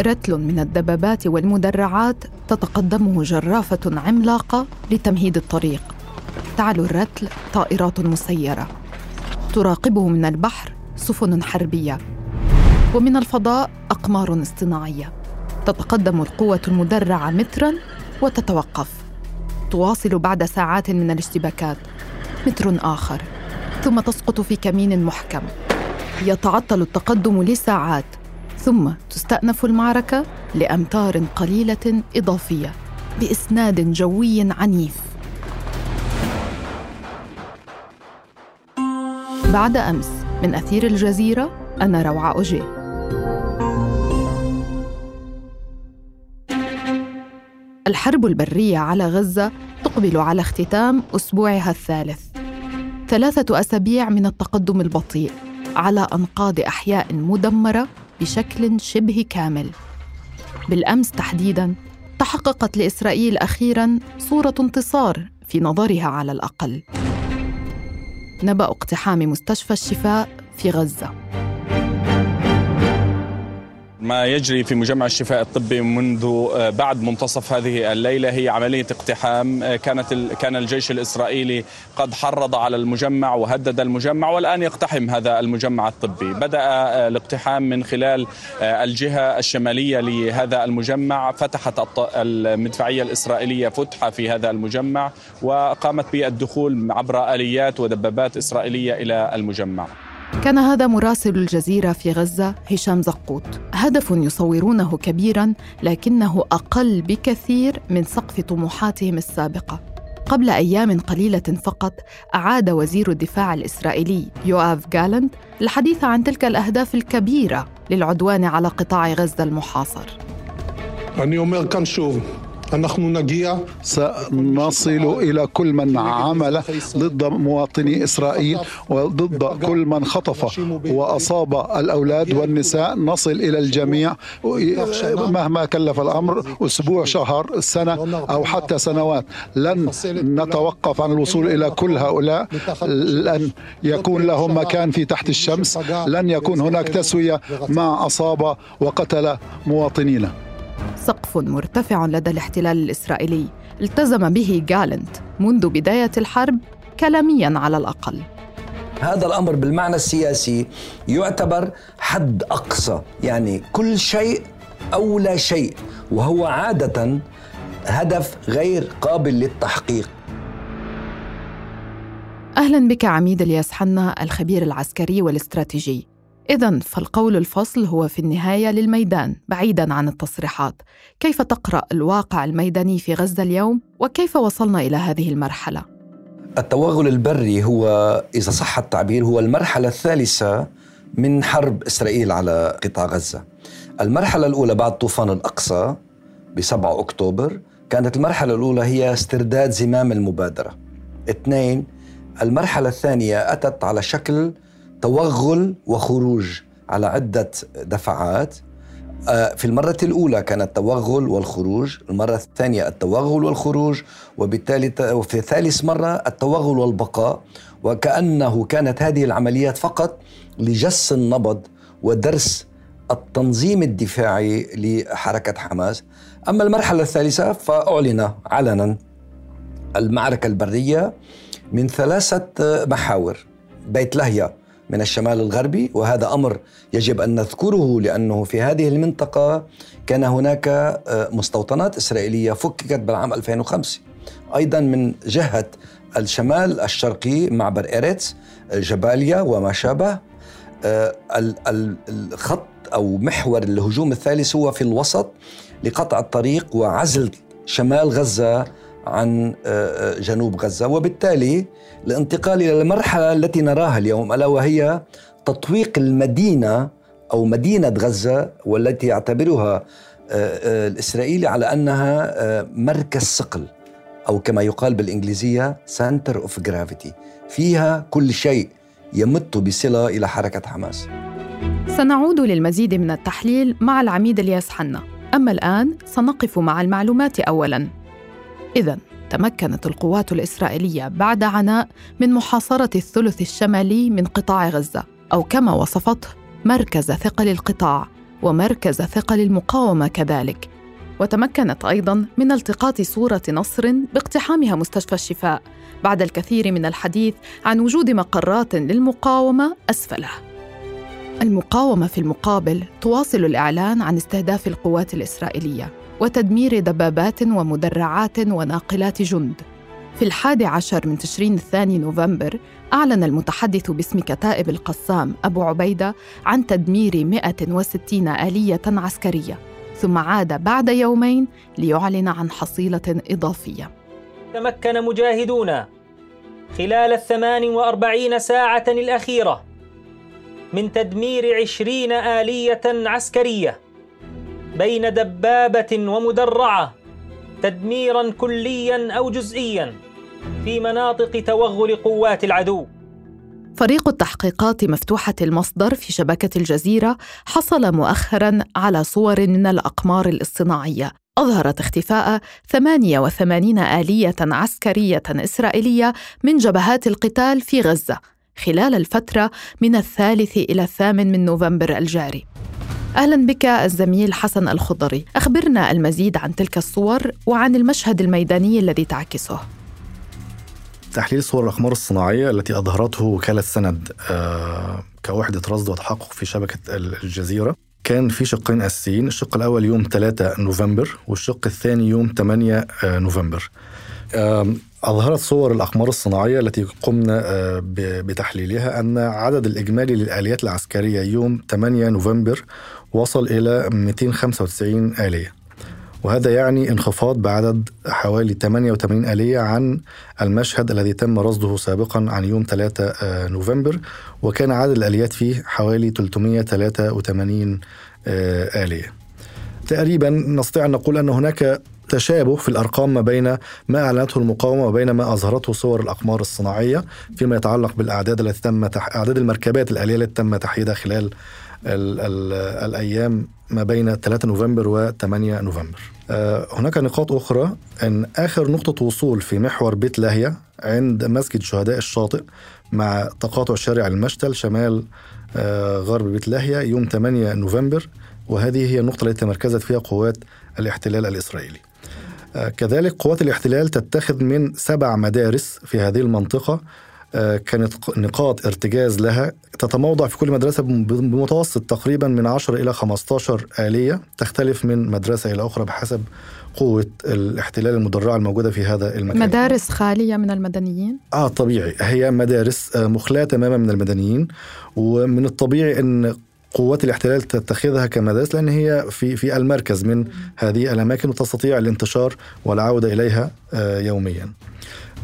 رتل من الدبابات والمدرعات تتقدمه جرافة عملاقة لتمهيد الطريق. تعلو الرتل طائرات مسيرة. تراقبه من البحر سفن حربية. ومن الفضاء أقمار اصطناعية. تتقدم القوة المدرعة متراً وتتوقف. تواصل بعد ساعات من الاشتباكات. متر آخر. ثم تسقط في كمين محكم. يتعطل التقدم لساعات. ثم تستأنف المعركة لأمتار قليلة إضافية بإسناد جوي عنيف. بعد أمس من أثير الجزيرة أنا روعة أوجي. الحرب البرية على غزة تقبل على اختتام أسبوعها الثالث. ثلاثة أسابيع من التقدم البطيء على أنقاض أحياء مدمرة بشكل شبه كامل. بالأمس تحديدا تحققت لإسرائيل أخيرا صورة انتصار في نظرها على الأقل. نبأ اقتحام مستشفى الشفاء في غزة. ما يجري في مجمع الشفاء الطبي منذ آه، بعد منتصف هذه الليلة هي عملية اقتحام. آه، كانت كان الجيش الإسرائيلي قد حرض على المجمع وهدد المجمع والآن يقتحم هذا المجمع الطبي. بدأ آه، الاقتحام من خلال الجهة الشمالية لهذا المجمع. فتحت المدفعية الإسرائيلية فتحة في هذا المجمع وقامت بالدخول عبر آليات ودبابات إسرائيلية إلى المجمع. كان هذا مراسل الجزيرة في غزة هشام زقوط هدف يصورونه كبيرا لكنه أقل بكثير من سقف طموحاتهم السابقة. قبل أيام قليلة فقط أعاد وزير الدفاع الإسرائيلي يوآف جالنت الحديث عن تلك الأهداف الكبيرة للعدوان على قطاع غزة المحاصر. سنصل إلى كل من عمل ضد مواطني إسرائيل وضد كل من خطف وأصاب الأولاد والنساء. نصل إلى الجميع. مهما كلف الأمر أسبوع شهر سنة أو حتى سنوات. لن نتوقف عن الوصول إلى كل هؤلاء. لن يكون لهم مكان في تحت الشمس. لن يكون هناك تسوية. مع أصاب وقتل مواطنينا. سقف مرتفع لدى الاحتلال الإسرائيلي. التزم به جالنت منذ بداية الحرب كلاميا على الأقل. هذا الأمر بالمعنى السياسي يعتبر حد أقصى. يعني كل شيء أو لا شيء وهو عادة هدف غير قابل للتحقيق. أهلا بك عميد الياس حنا الخبير العسكري والاستراتيجي. إذا فالقول الفصل هو في النهاية للميدان بعيدا عن التصريحات. كيف تقرأ الواقع الميداني في غزة اليوم؟ وكيف وصلنا إلى هذه المرحلة؟ التوغل البري هو إذا صح التعبير هو المرحلة الثالثة من حرب إسرائيل على قطاع غزة. المرحلة الأولى بعد طوفان الأقصى ب 7 أكتوبر كانت المرحلة الأولى هي استرداد زمام المبادرة. اثنين المرحلة الثانية أتت على شكل توغل وخروج على عدة دفعات. آه، في المرة الأولى كان التوغل والخروج المرة الثانية التوغل والخروج وبالتالي وفي ثالث مرة التوغل والبقاء. وكأنه كانت هذه العمليات فقط لجس النبض ودرس التنظيم الدفاعي لحركة حماس. أما المرحلة الثالثة فأعلن علنا المعركة البرية من ثلاثة محاور. بيت لهيا. من الشمال الغربي وهذا أمر يجب أن نذكره لأنه في هذه المنطقة كان هناك آه، مستوطنات إسرائيلية فككت بالعام 2005 أيضا من جهة الشمال الشرقي معبر إيريتس جباليا وما شابه. آه، الخط أو محور الهجوم الثالث هو في الوسط لقطع الطريق وعزل شمال غزة عن آه، جنوب غزة. وبالتالي الانتقال إلى المرحلة التي نراها اليوم ألا وهي تطويق المدينة أو مدينة غزة والتي يعتبرها آه، آه، الإسرائيلي على أنها آه، مركز ثقل أو كما يقال بالإنجليزية center of gravity فيها كل شيء يمت بصلة إلى حركة حماس. سنعود للمزيد من التحليل مع العميد الياس حنا. أما الآن سنقف مع المعلومات اولا. إذا تمكنت القوات الإسرائيلية بعد عناء من محاصرة الثلث الشمالي من قطاع غزة أو كما وصفته مركز ثقل القطاع ومركز ثقل المقاومة كذلك. وتمكنت أيضا من التقاط صورة نصر باقتحامها مستشفى الشفاء بعد الكثير من الحديث عن وجود مقرات للمقاومة أسفله المقاومة في المقابل تواصل الإعلان عن استهداف القوات الإسرائيلية. وتدمير دبابات ومدرعات وناقلات جند. في الحادي عشر من تشرين الثاني نوفمبر أعلن المتحدث باسم كتائب القسام أبو عبيدة عن تدمير 160 آلية عسكرية ثم عاد بعد يومين ليعلن عن حصيلة إضافية. تمكن مجاهدون خلال الثمان وأربعين ساعة الأخيرة من تدمير عشرين آلية عسكرية. بين دبابة ومدرعة تدميرا كليا أو جزئيا في مناطق توغل قوات العدو. فريق التحقيقات مفتوحة المصدر في شبكة الجزيرة حصل مؤخرا على صور من الأقمار الاصطناعية. أظهرت اختفاء 88 آلية عسكرية إسرائيلية من جبهات القتال في غزة خلال الفترة من الثالث إلى الثامن من نوفمبر الجاري. أهلا بك الزميل حسن الخضري. أخبرنا المزيد عن تلك الصور وعن المشهد الميداني الذي تعكسه. تحليل صور الأقمار الصناعية التي أظهرته وكالة سند آه، كوحدة رصد وتحقق في شبكة الجزيرة. كان في شقين أساسيين الشق الأول يوم 3 نوفمبر والشق الثاني يوم 8 آه، نوفمبر. أظهرت صور الأقمار الصناعية التي قمنا آه، بتحليلها أن عدد الإجمالي للآليات العسكرية يوم 8 نوفمبر وصل إلى 295 آلية. وهذا يعني انخفاض بعدد حوالي 88 آلية عن المشهد الذي تم رصده سابقا عن يوم 3 آه، نوفمبر وكان عدد الآليات فيه حوالي 383 آه، آلية. تقريبا نستطيع أن نقول أن هناك تشابه في الأرقام ما بين ما أعلنته المقاومة وبين ما أظهرته صور الأقمار الصناعية فيما يتعلق بالأعداد التي تم تح... أعداد المركبات الآلية التي تم تحييدها خلال ال ال الأيام ما بين 3 نوفمبر و 8 نوفمبر. آه هناك نقاط أخرى إن آخر نقطة وصول في محور بيت لاهيا عند مسجد شهداء الشاطئ مع تقاطع شارع المشتل شمال آه غرب بيت لاهيا يوم 8 نوفمبر وهذه هي النقطة التي تمركزت فيها قوات الاحتلال الإسرائيلي. آه كذلك قوات الاحتلال تتخذ من سبع مدارس في هذه المنطقة آه، كانت نقاط ارتجاز لها. تتموضع في كل مدرسة بمتوسط تقريبا من 10 إلى 15 آلية. تختلف من مدرسة إلى أخرى بحسب قوة الاحتلال المدرعة الموجودة في هذا المكان. مدارس خالية من المدنيين؟ آه طبيعي. هي مدارس آه، مخلاة تماما من المدنيين. ومن الطبيعي أن قوات الاحتلال تتخذها كمدارس لأن هي في في المركز من هذه الأماكن وتستطيع الانتشار والعودة إليها آه، يوميا.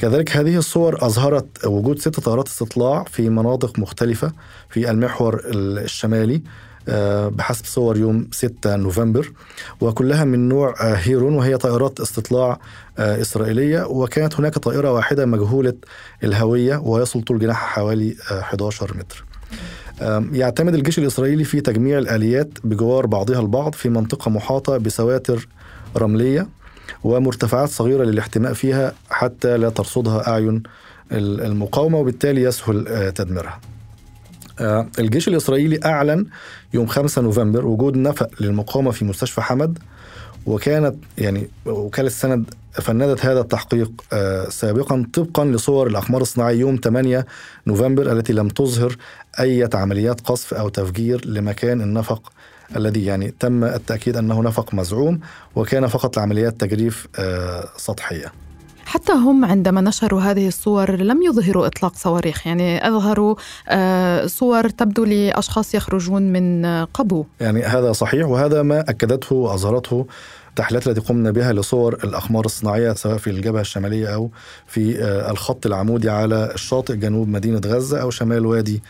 كذلك هذه الصور أظهرت وجود ست طائرات استطلاع في مناطق مختلفة في المحور الشمالي آه، بحسب صور يوم 6 نوفمبر وكلها من نوع آه، هيرون وهي طائرات استطلاع آه، إسرائيلية وكانت هناك طائرة واحدة مجهولة الهوية ويصل طول جناحها حوالي 11 متر. يعتمد الجيش الإسرائيلي في تجميع الآليات بجوار بعضها البعض في منطقة محاطة بسواتر رملية. ومرتفعات صغيرة للاحتماء فيها حتى لا ترصدها أعين المقاومة وبالتالي يسهل آه، تدميرها. آه، الجيش الإسرائيلي أعلن يوم 5 نوفمبر وجود نفق للمقاومة في مستشفى حمد وكانت يعني وكالة السند فندت هذا التحقيق آه، سابقا طبقا لصور الأقمار الصناعية يوم 8 نوفمبر التي لم تظهر أي عمليات قصف أو تفجير لمكان النفق الذي يعني تم التأكيد أنه نفق مزعوم وكان فقط لعمليات تجريف آه، سطحية. حتى هم عندما نشروا هذه الصور لم يظهروا إطلاق صواريخ. يعني أظهروا آه، صور تبدو لأشخاص يخرجون من قبو. يعني هذا صحيح وهذا ما أكدته وأظهرته التحليلات التي قمنا بها لصور الأقمار الصناعية سواء في الجبهة الشمالية أو في آه، الخط العمودي على الشاطئ جنوب مدينة غزة أو شمال وادي آه،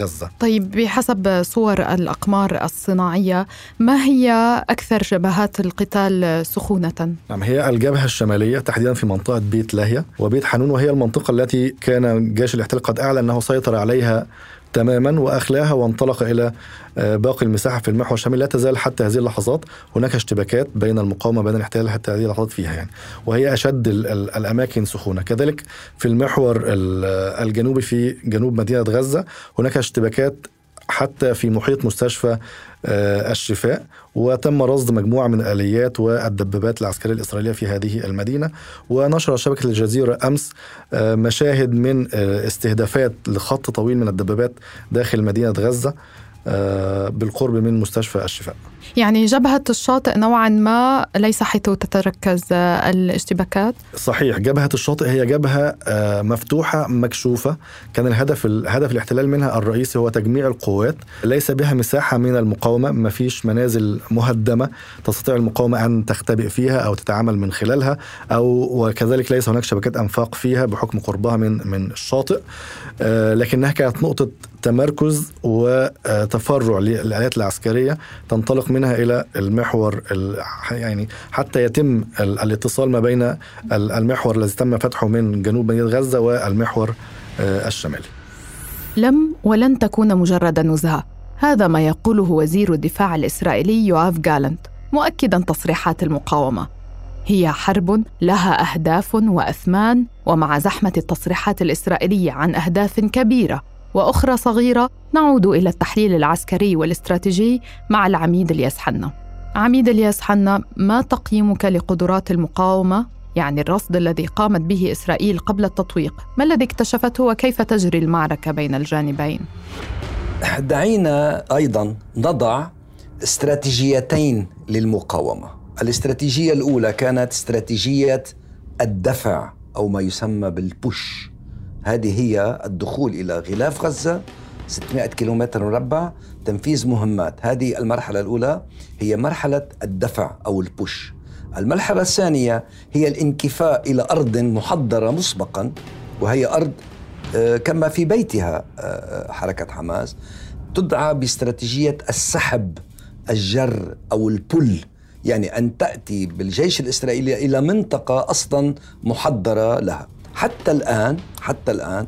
غزة طيب بحسب صور الأقمار الصناعية ما هي أكثر جبهات القتال سخونة؟ نعم هي الجبهة الشمالية تحديدا في منطقة بيت لاهيا وبيت حنون وهي المنطقة التي كان جيش الاحتلال قد أعلن أنه سيطر عليها تماما وأخلاها وانطلق إلى آه، باقي المساحة في المحور الشمالي لا تزال حتى هذه اللحظات هناك اشتباكات بين المقاومة وبين الاحتلال حتى هذه اللحظات فيها يعني. وهي أشد الأماكن سخونة. كذلك في المحور الجنوبي في جنوب مدينة غزة هناك اشتباكات حتى في محيط مستشفى الشفاء وتم رصد مجموعة من الآليات والدبابات العسكرية الإسرائيلية في هذه المدينة. ونشر شبكة الجزيرة أمس آه، مشاهد من آه، استهدافات لخط طويل من الدبابات داخل مدينة غزة بالقرب من مستشفى الشفاء. يعني جبهة الشاطئ نوعا ما ليس حيث تتركز الاشتباكات. صحيح جبهة الشاطئ هي جبهة آه، مفتوحة مكشوفة. كان الهدف هدف الاحتلال منها الرئيسي هو تجميع القوات. ليس بها مساحة من المقاومة ما فيش منازل مهدمة تستطيع المقاومة أن تختبئ فيها أو تتعامل من خلالها أو وكذلك ليس هناك شبكات أنفاق فيها بحكم قربها من من الشاطئ. آه، لكنها كانت نقطة تمركز وتفرع للآلات العسكرية تنطلق منها إلى المحور يعني حتى يتم الاتصال ما بين المحور الذي تم فتحه من جنوب مدينة غزة والمحور آه، الشمالي. لم ولن تكون مجرد نزهة. هذا ما يقوله وزير الدفاع الإسرائيلي يوآف جالنت مؤكدا تصريحات المقاومة. هي حرب لها أهداف وأثمان ومع زحمة التصريحات الإسرائيلية عن أهداف كبيرة. وأخرى صغيرة نعود إلى التحليل العسكري والاستراتيجي مع العميد الياس حنا. عميد الياس حنا ما تقييمك لقدرات المقاومة؟ يعني الرصد الذي قامت به إسرائيل قبل التطويق ما الذي اكتشفته وكيف تجري المعركة بين الجانبين؟ دعينا أيضا نضع استراتيجيتين للمقاومة. الاستراتيجية الأولى كانت استراتيجية الدفع أو ما يسمى بالبوش. هذه هي الدخول إلى غلاف غزة 600 كيلومتر مربع تنفيذ مهمات. هذه المرحلة الأولى هي مرحلة الدفع أو البوش. المرحلة الثانية هي الانكفاء إلى أرض محضرة مسبقا وهي أرض آه، كما في بيتها آه، حركة حماس. تدعى باستراتيجية السحب الجر أو البل يعني أن تأتي بالجيش الإسرائيلي إلى منطقة أصلا محضرة لها. حتى الآن حتى الآن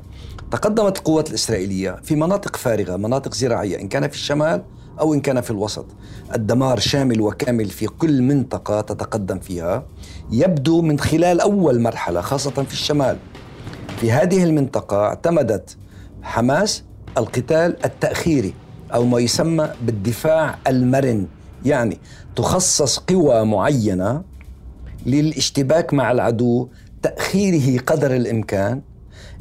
تقدمت القوات الإسرائيلية في مناطق فارغة مناطق زراعية إن كان في الشمال أو إن كان في الوسط. الدمار شامل وكامل في كل منطقة تتقدم فيها. يبدو من خلال أول مرحلة خاصة في الشمال. في هذه المنطقة اعتمدت حماس القتال التأخيري أو ما يسمى بالدفاع المرن. يعني تخصص قوى معينة للاشتباك مع العدو تأخيره قدر الإمكان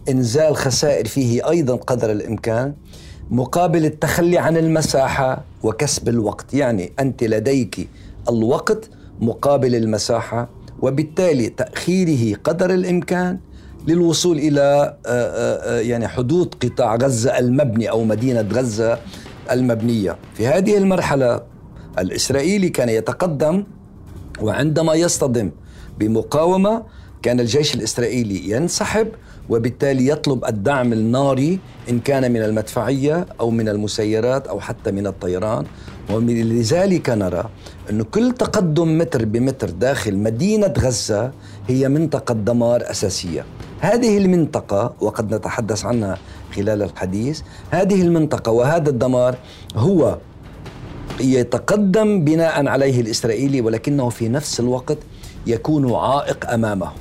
إنزال خسائر فيه أيضا قدر الإمكان مقابل التخلي عن المساحة وكسب الوقت. يعني أنت لديك الوقت مقابل المساحة وبالتالي تأخيره قدر الإمكان للوصول إلى آه، آه، آه، يعني حدود قطاع غزة المبني أو مدينة غزة المبنية. في هذه المرحلة الإسرائيلي كان يتقدم وعندما يصطدم بمقاومة كان الجيش الإسرائيلي ينسحب وبالتالي يطلب الدعم الناري إن كان من المدفعية أو من المسيرات أو حتى من الطيران. ولذلك نرى أن كل تقدم متر بمتر داخل مدينة غزة هي منطقة دمار أساسية. هذه المنطقة وقد نتحدث عنها خلال الحديث هذه المنطقة وهذا الدمار هو يتقدم بناء عليه الإسرائيلي ولكنه في نفس الوقت يكون عائق أمامه.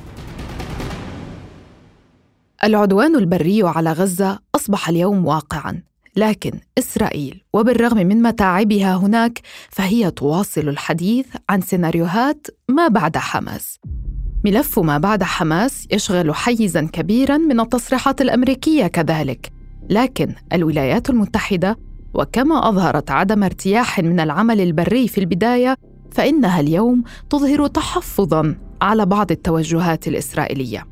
العدوان البري على غزة أصبح اليوم واقعاً، لكن إسرائيل وبالرغم من متاعبها هناك فهي تواصل الحديث عن سيناريوهات ما بعد حماس. ملف ما بعد حماس يشغل حيزاً كبيراً من التصريحات الأمريكية كذلك، لكن الولايات المتحدة وكما أظهرت عدم ارتياح من العمل البري في البداية فإنها اليوم تظهر تحفظاً على بعض التوجهات الإسرائيلية.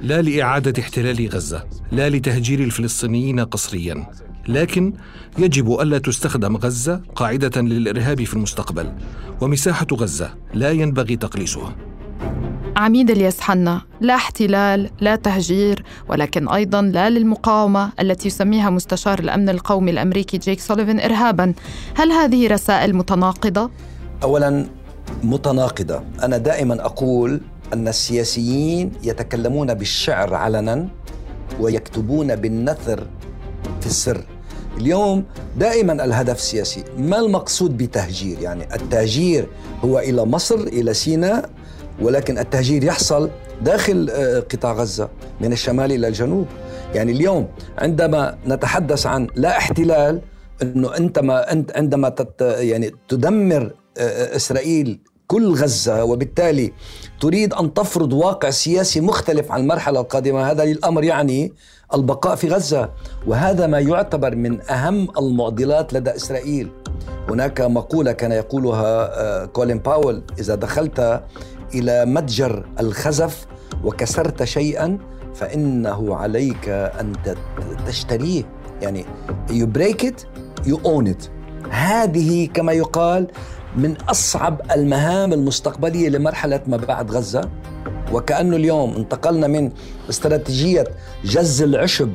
لا لإعادة احتلال غزة لا لتهجير الفلسطينيين قسريا لكن يجب ألا تستخدم غزة قاعدة للإرهاب في المستقبل. ومساحة غزة لا ينبغي تقليصها. عميد الياس حنا لا احتلال لا تهجير ولكن أيضا لا للمقاومة التي يسميها مستشار الأمن القومي الأمريكي جيك سوليفان إرهابا. هل هذه رسائل متناقضة؟ أولا متناقضة. أنا دائما أقول أن السياسيين يتكلمون بالشعر علنا ويكتبون بالنثر في السر. اليوم دائما الهدف السياسي ما المقصود بتهجير؟ يعني التهجير هو إلى مصر إلى سيناء ولكن التهجير يحصل داخل آه، قطاع غزة من الشمال إلى الجنوب. يعني اليوم عندما نتحدث عن لا احتلال إنه أنت ما أنت عندما تت يعني تدمر آه، إسرائيل كل غزة وبالتالي تريد أن تفرض واقع سياسي مختلف عن المرحلة القادمة. هذا الامر يعني البقاء في غزة وهذا ما يعتبر من أهم المعضلات لدى إسرائيل. هناك مقولة كان يقولها آه، كولين باول إذا دخلت إلى متجر الخزف وكسرت شيئا فإنه عليك أن تشتريه. يعني you break it you own it. هذه كما يقال من أصعب المهام المستقبلية لمرحلة ما بعد غزة وكأنه اليوم انتقلنا من استراتيجية جز العشب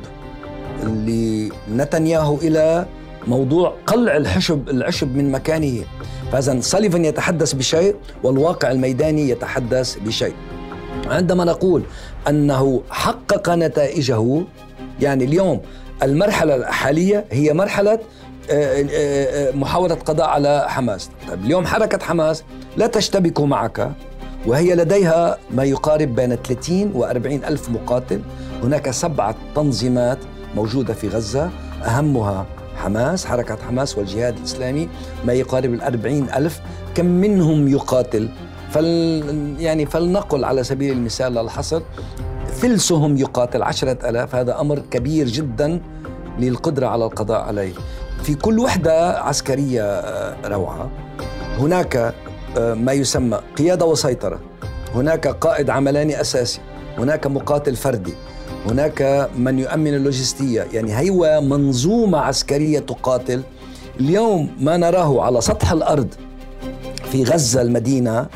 لنتنياهو إلى موضوع قلع الحشب العشب من مكانه. فاذا ساليفان يتحدث بشيء والواقع الميداني يتحدث بشيء. عندما نقول أنه حقق نتائجه يعني اليوم المرحلة الحالية هي آه، محاولة قضاء على حماس. طيب اليوم حركة حماس لا تشتبك معك وهي لديها ما يقارب بين 30 و 40 ألف مقاتل. هناك سبعة تنظيمات موجودة في غزة أهمها حماس حركة حماس والجهاد الإسلامي ما يقارب الأربعين ألف. كم منهم يقاتل؟ فل يعني فلنقل على سبيل المثال للحصر ثلثهم يقاتل عشرة ألاف. هذا أمر كبير جدا للقدرة على القضاء عليه. في كل وحدة عسكرية آه، روعة. هناك آه، ما يسمى قيادة وسيطرة. هناك قائد عملاني أساسي. هناك مقاتل فردي. هناك من يؤمن اللوجستية. يعني هي منظومة عسكرية تقاتل. اليوم ما نراه على سطح الأرض في غزة المدينة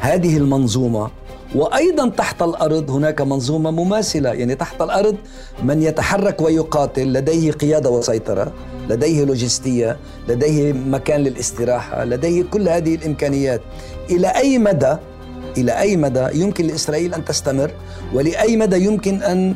هذه المنظومة وأيضا تحت الأرض هناك منظومة مماثلة يعني تحت الأرض من يتحرك ويقاتل لديه قيادة وسيطرة لديه لوجستية لديه مكان للاستراحة لديه كل هذه الإمكانيات. إلى أي مدى؟ إلى أي مدى يمكن لإسرائيل أن تستمر؟ ولأي مدى يمكن أن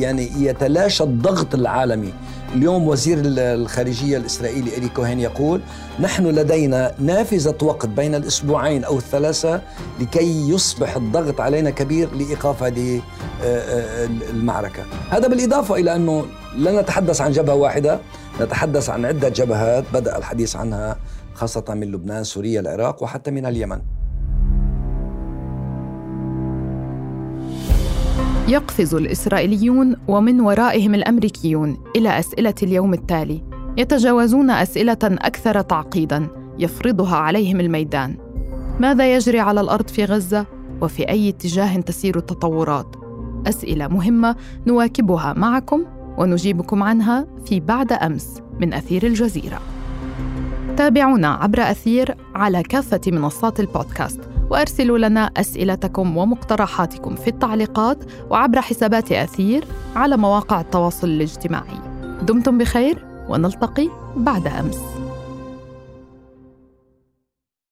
يعني يتلاشى الضغط العالمي. اليوم وزير الخارجية الإسرائيلي إلي كوهين يقول نحن لدينا نافذة وقت بين الأسبوعين أو الثلاثة لكي يصبح الضغط علينا كبير لإيقاف هذه آه، آه، المعركة. هذا بالإضافة إلى أنه لا نتحدث عن جبهة واحدة نتحدث عن عدة جبهات بدأ الحديث عنها خاصة من لبنان سوريا العراق وحتى من اليمن. يقفز الإسرائيليون ومن ورائهم الأمريكيون إلى أسئلة اليوم التالي. يتجاوزون أسئلة أكثر تعقيداً يفرضها عليهم الميدان. ماذا يجري على الأرض في غزة؟ وفي أي اتجاه تسير التطورات؟ أسئلة مهمة نواكبها معكم ونجيبكم عنها في بعد أمس من أثير الجزيرة. تابعونا عبر أثير على كافة منصات البودكاست. وأرسلوا لنا أسئلتكم ومقترحاتكم في التعليقات وعبر حسابات أثير على مواقع التواصل الاجتماعي. دمتم بخير ونلتقي بعد أمس.